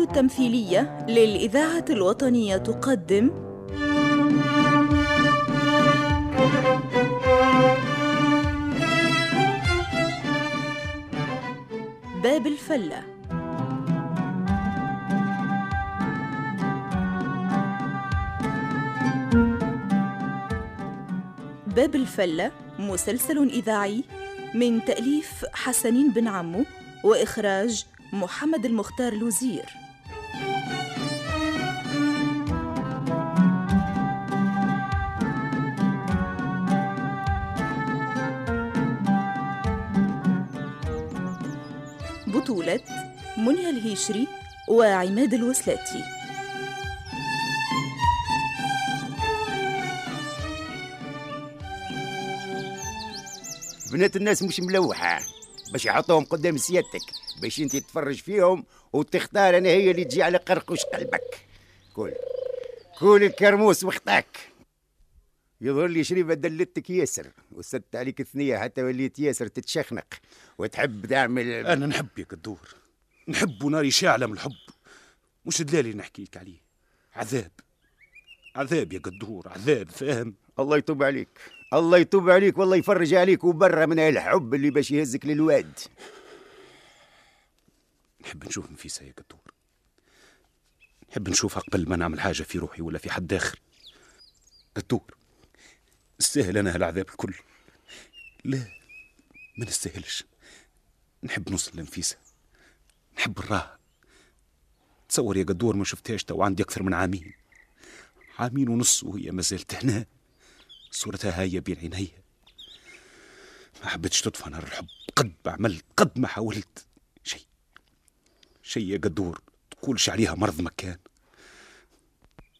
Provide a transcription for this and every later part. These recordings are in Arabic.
التمثيلية للإذاعة الوطنية تقدم. باب الفلة. باب الفلة مسلسل إذاعي من تأليف حسنين بن عمو وإخراج محمد المختار لوزير. بطولة منيا الهيشري وعماد الوسلاتي. بنات الناس مش ملوحة باش يحطوهم قدام سيادتك. باش انت تتفرج فيهم وتختار أنا هي اللي تجي على قرقش قلبك. كل كل الكرموس وخطاك يظهر لي شريفة دلتك ياسر وسدت عليك ثنية حتى وليت ياسر تتشخنق. وتحب تعمل أنا نحب يا قدور نحب وناري شاعلة من الحب. مش دلالي نحكي لك عليه. عذاب. عذاب يا قدور عذاب فاهم؟ الله يتوب عليك. الله يتوب عليك والله يفرج عليك وبرا من الحب اللي باش يهزك للواد. نحب نشوف نفيسة يا قدور نحب نشوفها قبل ما نعمل حاجة في روحي ولا في حد آخر. قدور استاهل أنا هالعذاب الكل. لا ما نستاهلش. نحب نوصل لنفيسة. نحب نراها تصور يا قدور ما شفتهاش تو عندي أكثر من عامين. عامين ونص وهي ما زالت هنا. صورتها هاي بين عينيا. ما حبيتش تطفى نار الحب. قد ما عملت قد ما حاولت. شيء قدور تقولش عليها مرض مكان.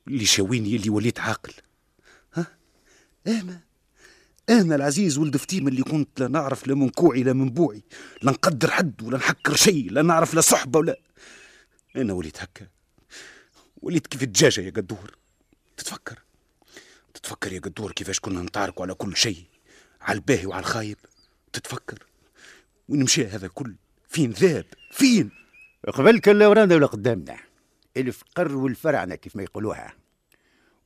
اللي شاويني اللي وليت عاقل. ها؟ أنا أنا العزيز ولد فتيم اللي كنت لا نعرف لا من كوعي لا من بوعي. لا نقدر حد ولا نحكر شيء لا نعرف لا صحبة ولا. أنا وليت هكا. وليت كيف الدجاجة يا قدور. تتفكر. تتفكر يا قدور كيفاش كنا نتعاركوا على كل شيء. على الباهي وعلى الخايب. تتفكر. وين مشى هذا الكل فين ذاب؟ فين؟ قبل كان لا ورانا ولا قدامنا. الفقر والفرعنة كيف ما يقولوها.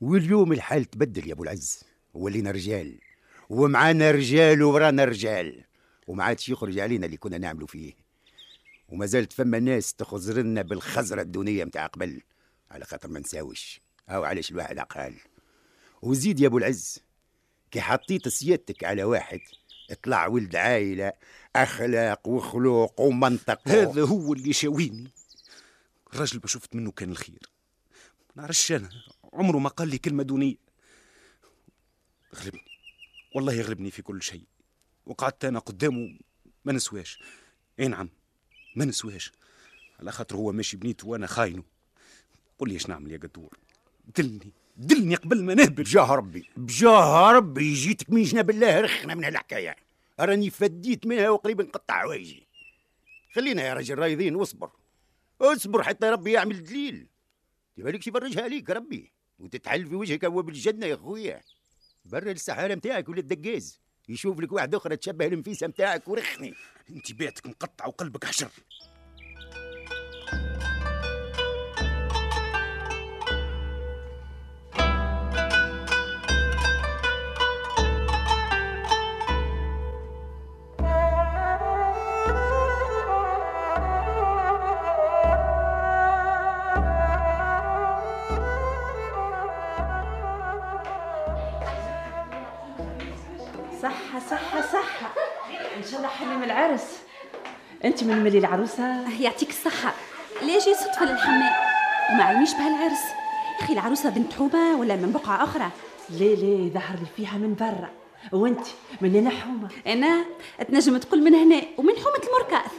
واليوم الحال تبدل يا أبو العز. ولينا رجال. ومعانا رجال ورانا رجال. وما عادش يخرج علينا اللي كنا نعملوا فيه. وما زالت فما ناس تخزرنا بالخزرة الدنيا متاع قبل. على خاطر ما نساوش. أو علاش الواحد عقال. وزيد يا أبو العز كي حطيت سيادتك على واحد اطلع ولد عائلة أخلاق وخلوق ومنطق. هذا هو اللي شاويني. الراجل ما شفت منه كان الخير. ما نعرفش أنا. عمره ما قال لي كلمة دونية. غلبني. والله يغلبني في كل شيء. وقعدت أنا قدامه ما نسواش. أي نعم ما نسواش. على خاطر هو ماشي بنيته وأنا خاينه. قل لي إيش نعمل يا قدور؟ دلني دلني قبل ما نهبل بجاه ربي. بجاه ربي. جيتك من جناب الله رخنا من هالحكاية. راني فديت منها وقريب نقطع عوايجي خلينا يا رجل رايضين واصبر. اصبر حتى ربي يعمل دليل. تبالك يفرجها عليك ربي. وتتحل في وجهك ابواب الجنة يا خويا. برا السحارة متاعك ولا الدقاز يشوف لك واحد أخرى تشبه المفيسة متاعك ورخني انت بيتك مقطع وقلبك حشر. صحة صحة. إن شاء الله حلم العرس. أنت من ملي العروسة؟ يعطيك الصحة. ليش جاي صدفة للحمام؟ وما علميش بهالعرس. يا أخي العروسة بنت حومة ولا من بقعة أخرى؟ ليه ليه ظهر لي فيها من برا؟ وأنت من هنا حومة؟ أنا تنجم تقول من هنا ومن حومة المركاث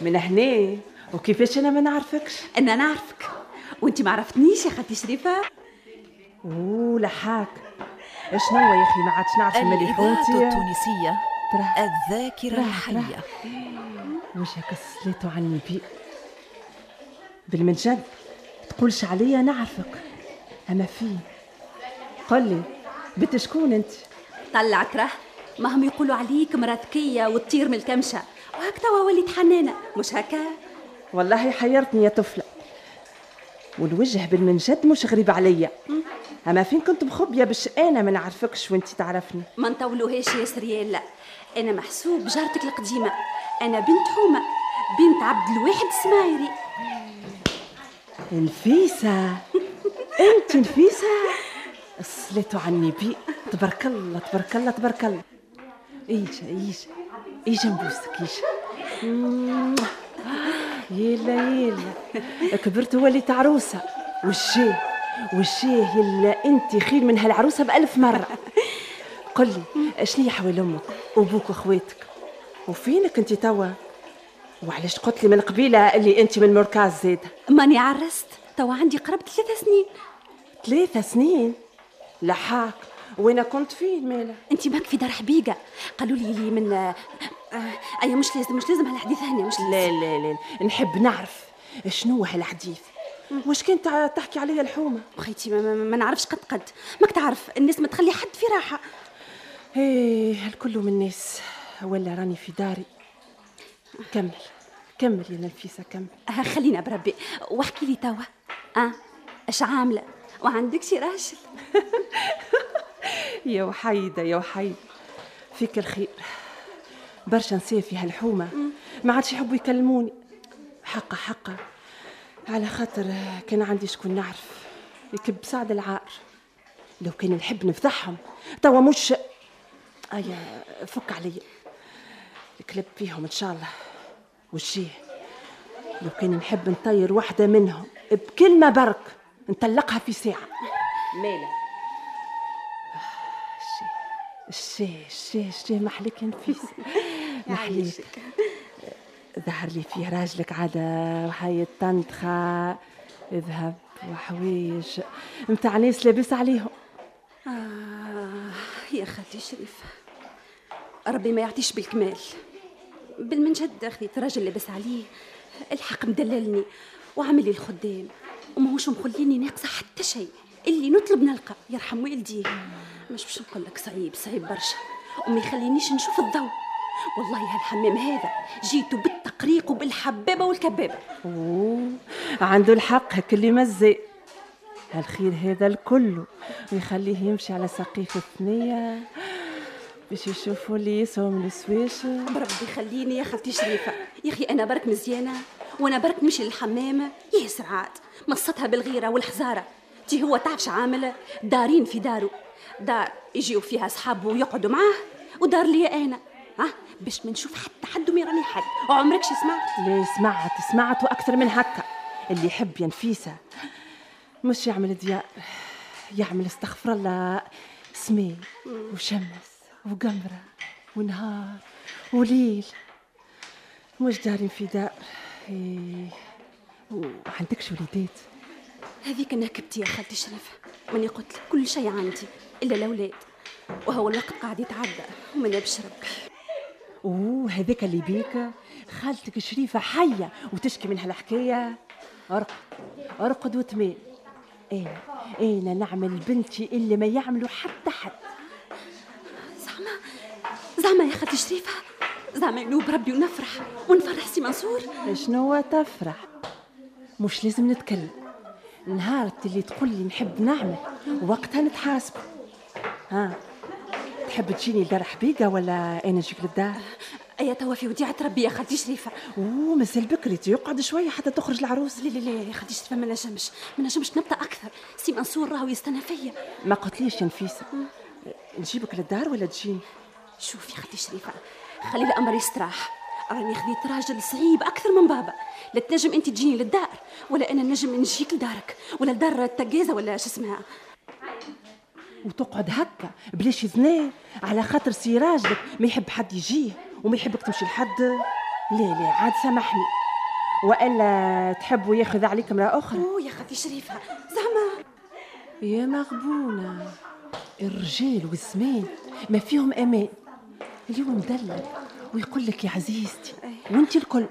من هنا؟ وكيفاش أنا ما نعرفكش؟ أنا نعرفك. وأنت ما عرفتنيش يا خالتي شريفة. أوه لحاك. شنو يا أخي؟ ما عادش نعرف الإذاعة حوتي الذاكرة راه- الحية. وجهك صليتو على النبي بالمنجد تقولش عليا نعرفك اما فين قل لي بنت شكون أنت؟ طلعت راه ما هم يقولوا عليك مرا ذكيه وتطير من الكمشة. وهك توا وليت حنانة. مش هكا؟ والله حيرتني يا طفلة. والوجه بالمنجد مش غريب عليا. أما فين كنت مخبيه باش أنا ما نعرفكش وانت تعرفني؟ ما نطولوهاش يا سريال لا. أنا محسوب جارتك القديمة. أنا بنت حومة بنت عبد الواحد السمايري. نفيسة. أنت نفيسة؟ صليتو على النبي تبارك الله تبارك الله تبارك الله. ايجا ايجا ايجا نبوسك ايجا. يلا يلا. كبرت وليت عروسة. وشيه وشيه يلا انت خير من هالعروسة بألف مرة. قل لي شنو حوال أمك وأبوك وأخواتك؟ وفينك أنت توا؟ وعلاش قلت لي من قبيلة اللي أنت من مركز زيده ماني عرست. توا عندي قرب ثلاث سنين. ثلاثة سنين؟ لحاك. وين كنت فين مالا أنت ماك في دار حبيقه قالوا لي لي من آه، أي مش لازم مش لازم هالحديث هنا مش لا لازم. لا لا نحب نعرف شنو هالحديث. واش كنت تحكي عليا الحومة؟ خيتي ما, ما, ما نعرفش قد قد. ماك تعرف الناس ما تخلي حد في راحة. إيه الكل من الناس ولا راني في داري. كمل كمل يا نفيسة كمل. آه، خلينا بربي. واحكي لي توا. آه اش عاملة؟ وعندك شي راجل يا وحيدة يا وحيدة. فيك الخير. برشا نساء في هالحومة. ما عادش يحبوا يكلموني. حقا حقا على خاطر كان عندي شكون نعرف. يكب سعد العار. لو كان نحب نفضحهم. توا مش أيا فك عليا الكلب فيهم إن شاء الله. وشيه لو كان نحب نطير واحدة منهم بكلمة برك نطلقها في ساعة. مالا الشي الشي الشي محلك يا نفيس. محليك ظهر لي فيه راجلك عادة وحي تنتخة ذهب وحوايج متاع ناس لابس عليهم. آه يا خالتي شريفة ربي ما يعطيش بالكمال. بالمنجد أخذت راجل لبس عليه. الحق مدللني وعمل لي الخدام. وماهوش مخليني ناقصة حتى شيء. اللي نطلب نلقى يرحم والديه. مش باش نقول لك صعيب صعيب برشا. وما يخلينيش نشوف الضوء. والله هالحمام هذا جيته بالتقريق وبالحبابة والكبابة. أوه عنده الحق هك اللي مزي. هالخير هذا الكل ويخليه يمشي على سقيف الثنية. باش يشوفوا اللي يسوى من السواش بربي خليني يا خالتي شريفة. يا أخي أنا برك مزيانة وأنا برك نمشي للحمام ياسر عاد مصتها بالغيرة والحزارة. تي هو تعرف عامل دارين في دارو. دار يجيو فيها أصحابه ويقعدوا معاه ودار لي أنا. ها؟ باش ما نشوف حتى حد وما يراني حد. وعمرك شي سمعت؟ ليه سمعت سمعت وأكثر من هكا. اللي يحب يا نفيسة مش يعمل ديار يعمل استغفر الله. سمي وشمس وقمرة ونهار وليل. مش دارين في دار. إيه. وعندكش وليدات هذيك نكبتي يا خالتي شريفة. ماني قلت لك كل شيء عندي إلا الأولاد. وهو الوقت قاعد يتعدى. وما نبش ربي أوه هذاك اللي بيك. خالتك شريفة حية وتشكي من هالحكاية. أرقد ارقد وتميل أنا أنا نعمل بنتي اللي ما يعملوا حتى حد. زعما زعما يا خالتي شريفة. زعما ينوب ربي ونفرح ونفرح سي منصور. شنو تفرح؟ مش لازم نتكلم. نهار اللي تقول لي نحب نعمل وقتها نتحاسب. ها؟ تحب تجيني لدار حبيقة ولا أنا نجيك للدار أيا توا في وديعة ربي يا خالتي شريفة. أوه مازال بكري يقعد شوية حتى تخرج العروس. لا لا لا يا خالتي شريفة ما نجمش ما نجمش نبدأ أكثر. سي منصور راهو يستنى فيا. ما قلتليش يا نفيسة. نجيبك للدار ولا تجيني؟ شوفي يا خالتي شريفة خلي الأمر يستراح. راني خذيت راجل صعيب أكثر من بابا. لا تنجم أنت تجيني للدار ولا أنا نجم نجيك لدارك ولا لدار التقازة ولا شو اسمها. وتقعد هكا بلاش يزناه على خاطر سي راجلك ما يحب حد يجيه وما يحبك تمشي لحد. لا لا عاد سامحني. وإلا تحبوا ياخذ عليك امرأة أخرى. أوه يا خالتي شريفة زعما. يا مغبونة الرجال والزمان ما فيهم أمان. اليوم مدلل ويقول لك يا عزيزتي وانت الكل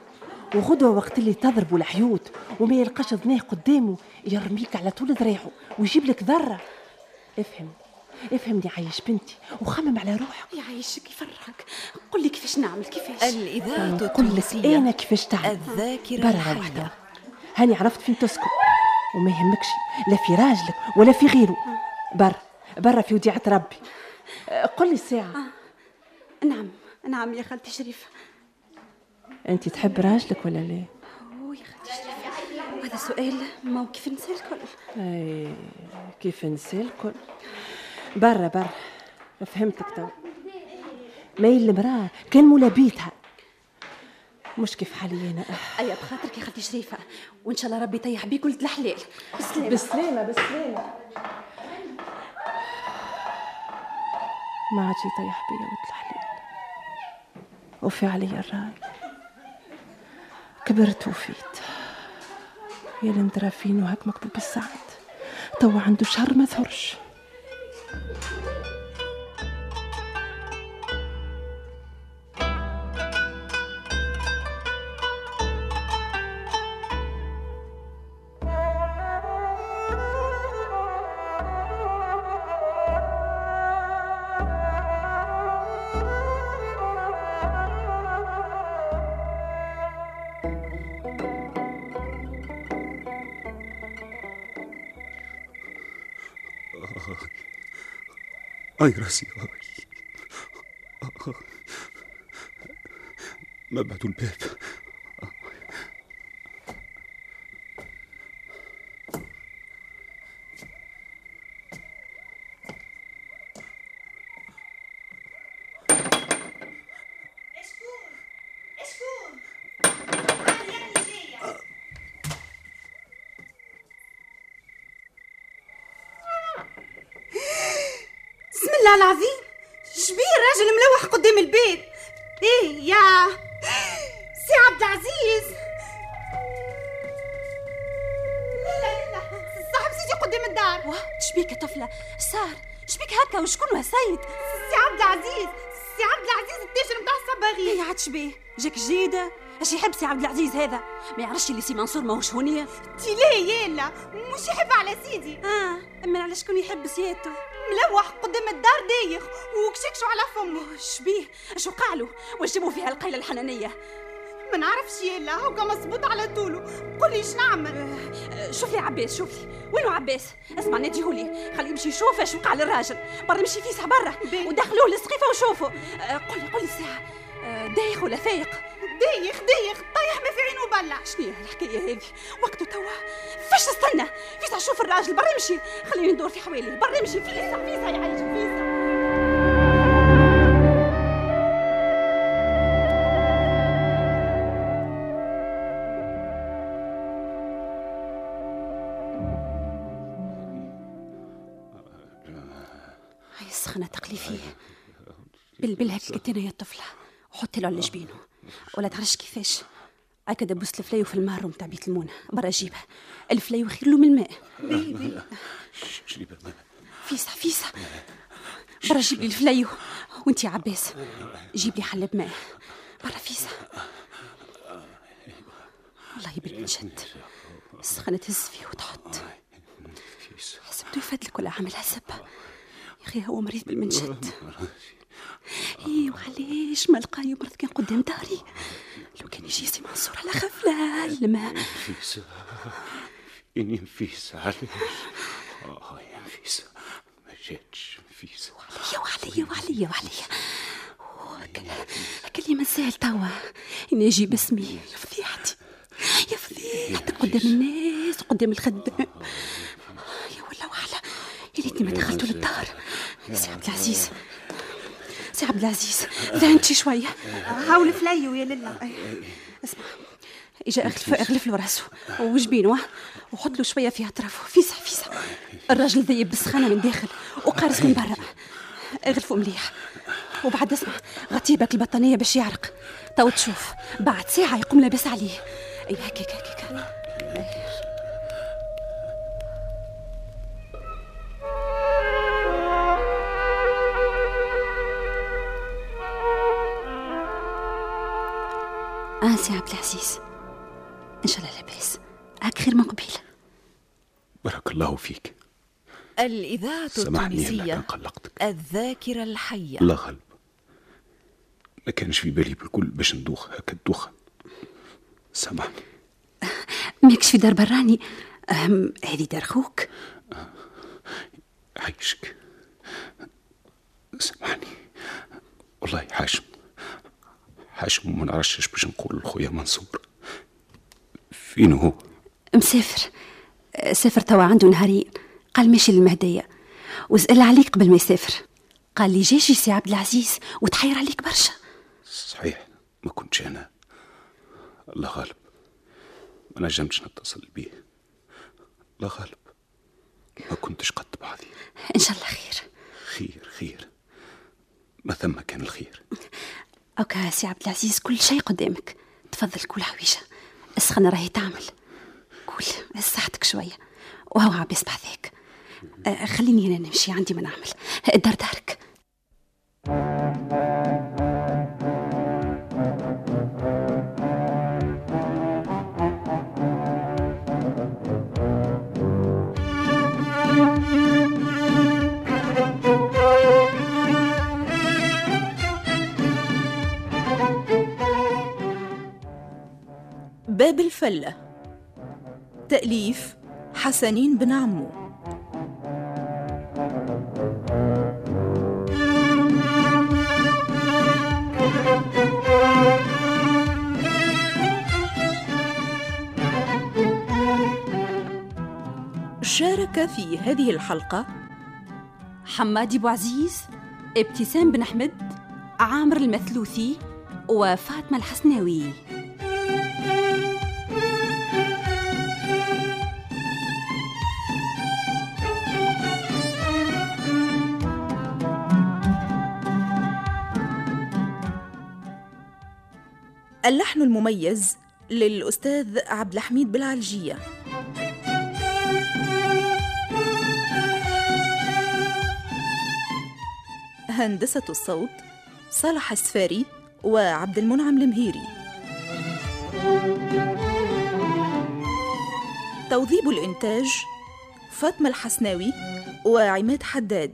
وغدوة وقت اللي تضرب الحيوت وما يلقاش ذناه قدامه يرميك على طول ذراعه ويجيب لك ذرة. افهم. افهمني عايش بنتي وخمم على روحك. يعيشك يفرحك قل لي كيفاش نعمل كيفاش؟ الإذاعة قل لك التونسية. أنا كيفاش تعمل؟ الذاكرة برا. روحك هاني عرفت فين تسكن. وما يهمكش لا في راجلك ولا في غيره. برا برا في وديعة ربي. أه، قل لي الساعة نعم نعم يا خالتي شريفه انت تحب راجلك ولا لا؟ أوه يا خالتي شريفه هذا سؤال ما كيف نسال الكل اي كيف نسى الكل برا برا. فهمتك تو مايل المراه كان مولا بيتها. مش كيف حالي أنا. ايا بخاطرك يا خالتي شريفة. وإن شاء الله ربي يطيح بيك ولد الحلال. بالسلامه بالسلامة بالسلامة ما عادش يطيح بيا ولد الحلال. وفي عليا الراي. كبرت وفيت. يا لندرا فين وهك مكتوب السعد توا عنده شهر ما ثرش أي رأسي آي. آه. مبعد الباب شكون شكون أنا اللي جاية. بسم الله العظيم. شبيه الراجل ملوح قدام الباب إيه يا سي عبد العزيز. صاحب سيدي قدام الدار. واه شبيك يا طفلة. صار شبيك هكا وشكون سيد سي عبد العزيز. سي عبد العزيز التاجر نتاع الصباغي. هي عاد شبيه. جاك جديده اش يحب سي عبد العزيز هذا؟ ما يعرفش اللي سي منصور ماهوش هونية؟ تي لا يالا. مش يحب على سيدي. آه أما على شكون يحب سيادته؟ ملوح قدام الدار دايخ وكشكشوا على فمه شبيه وقع له واش جابوا فيها القيله الحنانية؟ ما نعرفش يالا هوكا مصبوط على طوله قل لي إيش نعمل؟ آه، شوف لي عباس شوف لي. وينو عباس؟ اسمع ناديهولي خليه يمشي يشوف اش وقع للراجل. برا يمشي فيسع برا. ودخلوه للسقيفة وشوفوا. آه، قل لي قل لي الساعة. آه، دايخ ولا فايق؟ دايخ دايخ. طايح ما في عينه بلع شنو الحكاية هذه؟ وقته توا. فاش استنى؟ شوف الراجل برا يمشي. خليني ندور في حوالي برا يمشي. فيسع فيسع يعيش فيسع هاي السخنة تقليفية. بلبل هيك قلت يا طفلة وحطي له على جبينه. ولا تعرفش كيفاش. هكا دبوسة الفلايو في المارو متاع بيت المونة. برا جيبها. الفلايو خير له من الماء. شريبة ماء فيسع فيسع برا جيب لي الفلايو. وانت يا عباس جيب لي حلاب ماء. برا فيسع والله يبل من جد. السخنة تهز فيه وتحط. حسبته يفدلك ولا عامل حسب يا أخي هو مريض بالمنجد إيه وعلاش؟ ما لقاه يمرض كان قدام داري. لو كان يجي سي منصور على غفله الماء نفيسة إني نفيسة علاش آه يا نفيسة ما جاتش نفيسة عليا وعليا وعليا وعليا كلي مازال توا. إني أجي باسمي يا فضيحتي. يا فضيحتك قدام الناس وقدام الخدام يا ولا وعلا. يا ريتني ما دخلت للدار. سي عبد العزيز. سي عبد العزيز ذهنتي شوية. هاو الفلايو يا لله اسمع إجا اغلف أغلف له راسه وجبينه وحط له شوية في اطرافه فيسع فيسع. الراجل ذيب بالسخانه من داخل. وقارص من برا. اغلفه مليح. وبعد اسمع غطيه باك البطانية باش يعرق. تو تشوف. بعد ساعة يقوم لاباس عليه. أي هكاك هكاك. آه سي عبد العزيز ان شاء الله لاباس هاك خير من قبيل بارك الله فيك الإذاعة التونسية قلقتك. الذاكرة الحية. لا غلب. ما كانش في بالي بالكل باش ندوخ هكا الدوخة سامحني. ماكش في دار براني. هذه دار خوك. عايشك. سامحني. والله حاشم. حاشم وما نعرفش باش نقول لخويا منصور. فين هو؟ مسافر. سافر توا عنده نهارين قال ماشي للمهدية. وسأل عليك قبل ما يسافر. قال لي جيجي سي عبد العزيز وتحير عليك برشا. صحيح ما كنتش أنا. الله غالب. ما نجمتش نتصل بيه. الله غالب. ما كنتش قد بعضي. إن شاء الله خير. خير خير. ما ثم كان الخير. اوكا سي عبد العزيز كل شيء قدامك. تفضل كل حويجة السخنة راهي تعمل. كل صحتك شوية. وهو عباس بعدك آه، خليني أنا نمشي عندي ما نعمل الدار دارك. باب الفلة. تأليف حسنين بن عمو. شارك في هذه الحلقة حمادي بوعزيز ابتسام بن أحمد عامر المثلوثي وفاطمة الحسناوي. اللحن المميز للأستاذ عبد الحميد بالعلجية هندسة الصوت صالح السفاري وعبد المنعم المهيري. توظيب الإنتاج فاطمة الحسناوي وعماد حداد.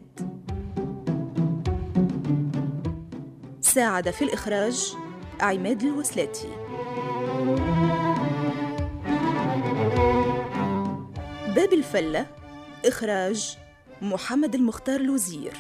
ساعد في الإخراج عماد الوسلاتي باب الفلة إخراج محمد المختار الوزير.